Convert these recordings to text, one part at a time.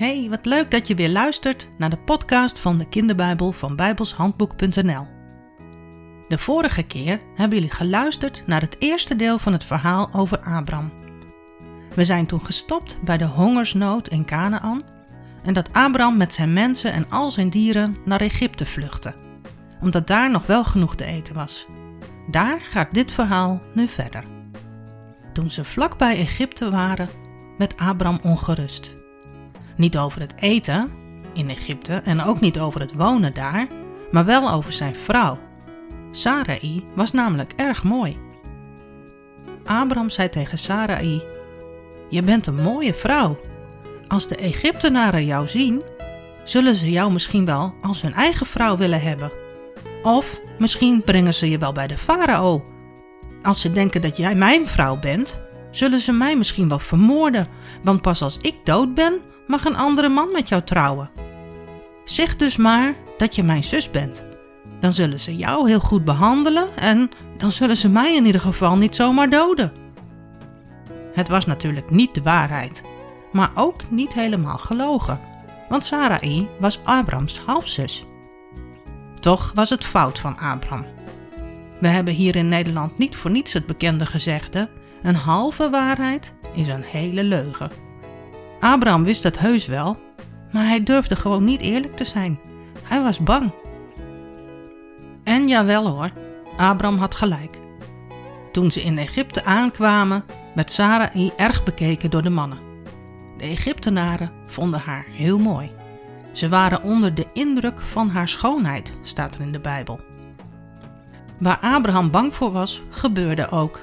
Hey, wat leuk dat je weer luistert naar de podcast van de Kinderbijbel van bijbelshandboek.nl. De vorige keer hebben jullie geluisterd naar het eerste deel van het verhaal over Abraham. We zijn toen gestopt bij de hongersnood in Canaan en dat Abraham met zijn mensen en al zijn dieren naar Egypte vluchtte, omdat daar nog wel genoeg te eten was. Daar gaat dit verhaal nu verder. Toen ze vlakbij Egypte waren, werd Abraham ongerust. Niet over het eten in Egypte en ook niet over het wonen daar, maar wel over zijn vrouw. Sarai was namelijk erg mooi. Abraham zei tegen Sarai: Je bent een mooie vrouw. Als de Egyptenaren jou zien, zullen ze jou misschien wel als hun eigen vrouw willen hebben. Of misschien brengen ze je wel bij de farao. Als ze denken dat jij mijn vrouw bent, zullen ze mij misschien wel vermoorden, want pas als ik dood ben, mag een andere man met jou trouwen. Zeg dus maar dat je mijn zus bent. Dan zullen ze jou heel goed behandelen en dan zullen ze mij in ieder geval niet zomaar doden. Het was natuurlijk niet de waarheid, maar ook niet helemaal gelogen, want Sarai was Abrams halfzus. Toch was het fout van Abram. We hebben hier in Nederland niet voor niets het bekende gezegde: een halve waarheid is een hele leugen. Abraham wist het heus wel, maar hij durfde gewoon niet eerlijk te zijn. Hij was bang. En jawel hoor, Abraham had gelijk. Toen ze in Egypte aankwamen, werd Sarai erg bekeken door de mannen. De Egyptenaren vonden haar heel mooi. Ze waren onder de indruk van haar schoonheid, staat er in de Bijbel. Waar Abraham bang voor was, gebeurde ook.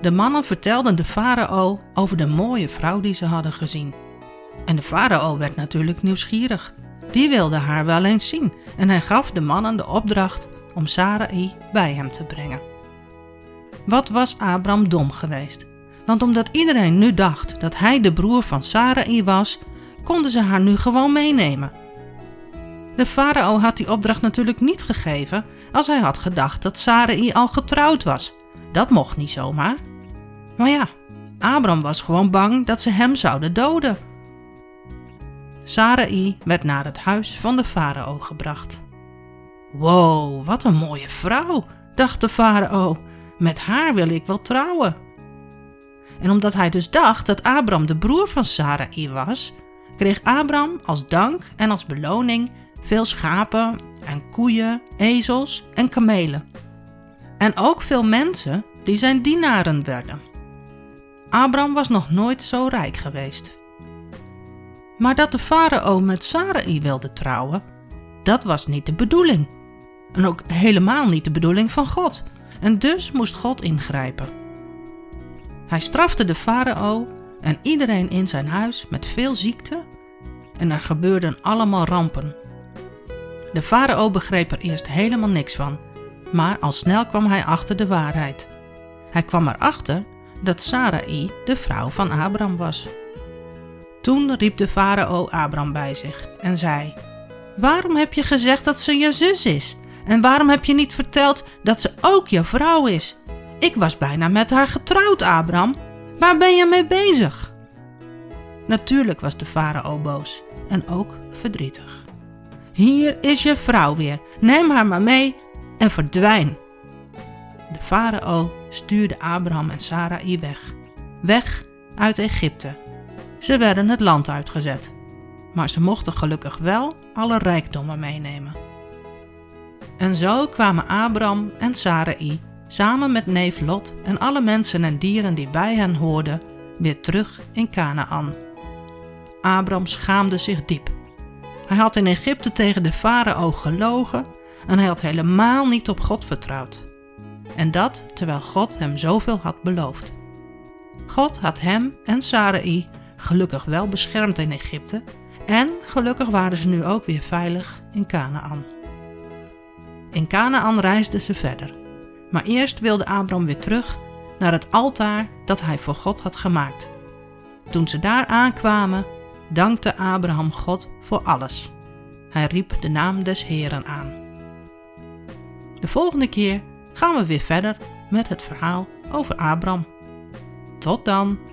De mannen vertelden de farao over de mooie vrouw die ze hadden gezien. En de farao werd natuurlijk nieuwsgierig. Die wilde haar wel eens zien en hij gaf de mannen de opdracht om Sarai bij hem te brengen. Wat was Abram dom geweest? Want omdat iedereen nu dacht dat hij de broer van Sarai was, konden ze haar nu gewoon meenemen. De farao had die opdracht natuurlijk niet gegeven als hij had gedacht dat Sarai al getrouwd was. Dat mocht niet zomaar. Maar ja, Abram was gewoon bang dat ze hem zouden doden. Sarai werd naar het huis van de farao gebracht. Wow, wat een mooie vrouw, dacht de farao. Met haar wil ik wel trouwen. En omdat hij dus dacht dat Abram de broer van Sarai was, kreeg Abram als dank en als beloning veel schapen en koeien, ezels en kamelen. En ook veel mensen die zijn dienaren werden. Abram was nog nooit zo rijk geweest. Maar dat de farao met Sarai wilde trouwen, dat was niet de bedoeling. En ook helemaal niet de bedoeling van God. En dus moest God ingrijpen. Hij strafte de farao en iedereen in zijn huis met veel ziekte en er gebeurden allemaal rampen. De farao begreep er eerst helemaal niks van, maar al snel kwam hij achter de waarheid. Hij kwam erachter dat Sarai de vrouw van Abraham was. Toen riep de farao Abraham bij zich en zei: Waarom heb je gezegd dat ze je zus is? En waarom heb je niet verteld dat ze ook je vrouw is? Ik was bijna met haar getrouwd, Abraham. Waar ben je mee bezig? Natuurlijk was de farao boos en ook verdrietig. Hier is je vrouw weer. Neem haar maar mee en verdwijn. De farao stuurde Abraham en Sarai weg. Weg uit Egypte ze werden het land uitgezet, maar ze mochten gelukkig wel alle rijkdommen meenemen. En zo kwamen Abram en Sarai samen met neef Lot en alle mensen en dieren die bij hen hoorden weer terug in Canaan. Abram schaamde zich diep. Hij had in Egypte tegen de farao gelogen en hij had helemaal niet op God vertrouwd. En dat terwijl God hem zoveel had beloofd. God had hem en Sarai gelukkig wel beschermd in Egypte en gelukkig waren ze nu ook weer veilig in Canaan. In Canaan reisden ze verder, maar eerst wilde Abram weer terug naar het altaar dat hij voor God had gemaakt. Toen ze daar aankwamen, dankte Abraham God voor alles. Hij riep de naam des Heeren aan. De volgende keer gaan we weer verder met het verhaal over Abram. Tot dan!